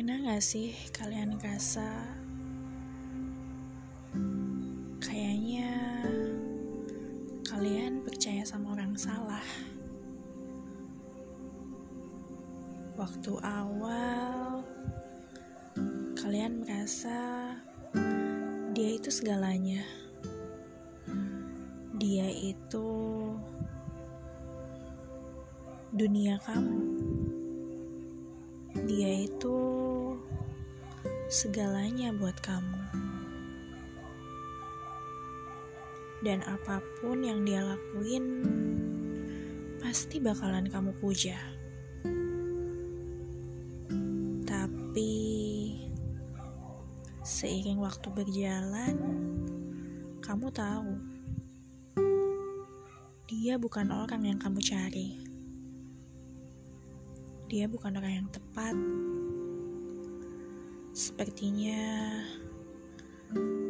Pernah gak sih kalian ngerasa kayaknya kalian percaya sama orang salah? Waktu awal kalian merasa dia itu segalanya. Dia itu dunia kamu. Dia itu segalanya buat kamu. Dan apa pun yang dia lakuin, pasti bakalan kamu puja. Tapi seiring waktu berjalan, kamu tahu dia bukan orang yang kamu cari. Dia bukan orang yang tepat. Sepertinya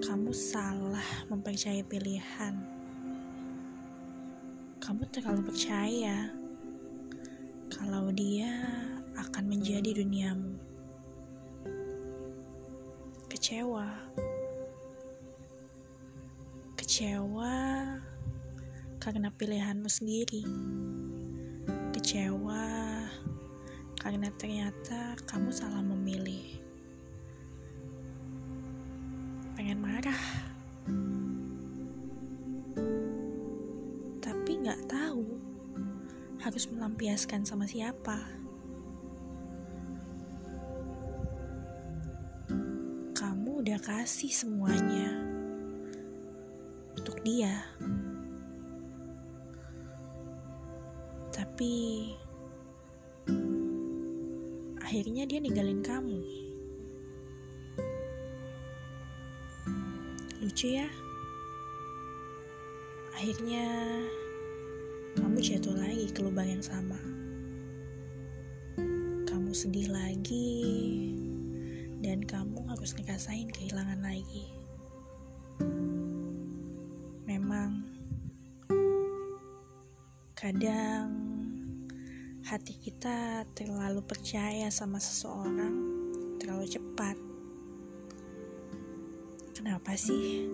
kamu salah mempercayai pilihan. Kamu terlalu percaya kalau dia akan menjadi duniamu. Kecewa. Kecewa karena pilihanmu sendiri. Kecewa karena ternyata kamu salah memilih. Pengen marah, tapi nggak tahu harus melampiaskan sama siapa. Kamu udah kasih semuanya untuk dia, tapi akhirnya dia ninggalin kamu. Lucu ya? Akhirnya kamu jatuh lagi ke lubang yang sama. Kamu sedih lagi, dan kamu harus ngerasain kehilangan lagi. Memang, kadang hati kita terlalu percaya sama seseorang terlalu cepat. Kenapa sih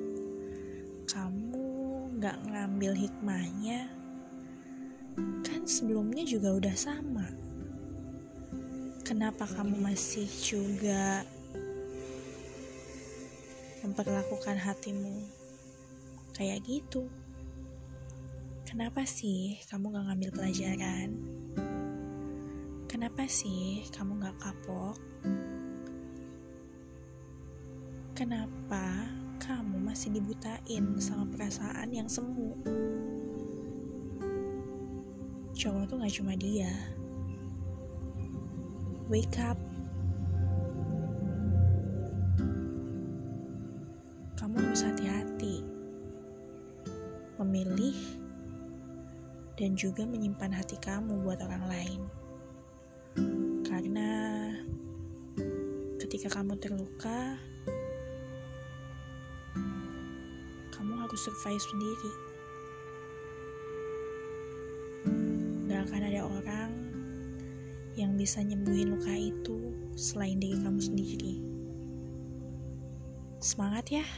kamu gak ngambil hikmahnya? Kan sebelumnya juga udah sama. Kenapa kamu masih juga memperlakukan hatimu kayak gitu? Kenapa sih kamu gak ngambil pelajaran? Kenapa sih kamu gak kapok? Kenapa kamu masih dibutain sama perasaan yang semu? Cowok tuh gak cuma dia. Wake up. Kamu harus hati-hati. Memilih dan juga menyimpan hati kamu buat orang lain. Ketika kamu terluka, kamu harus survive sendiri. Gak akan ada orang yang bisa nyembuhin luka itu selain diri kamu sendiri. Semangat ya!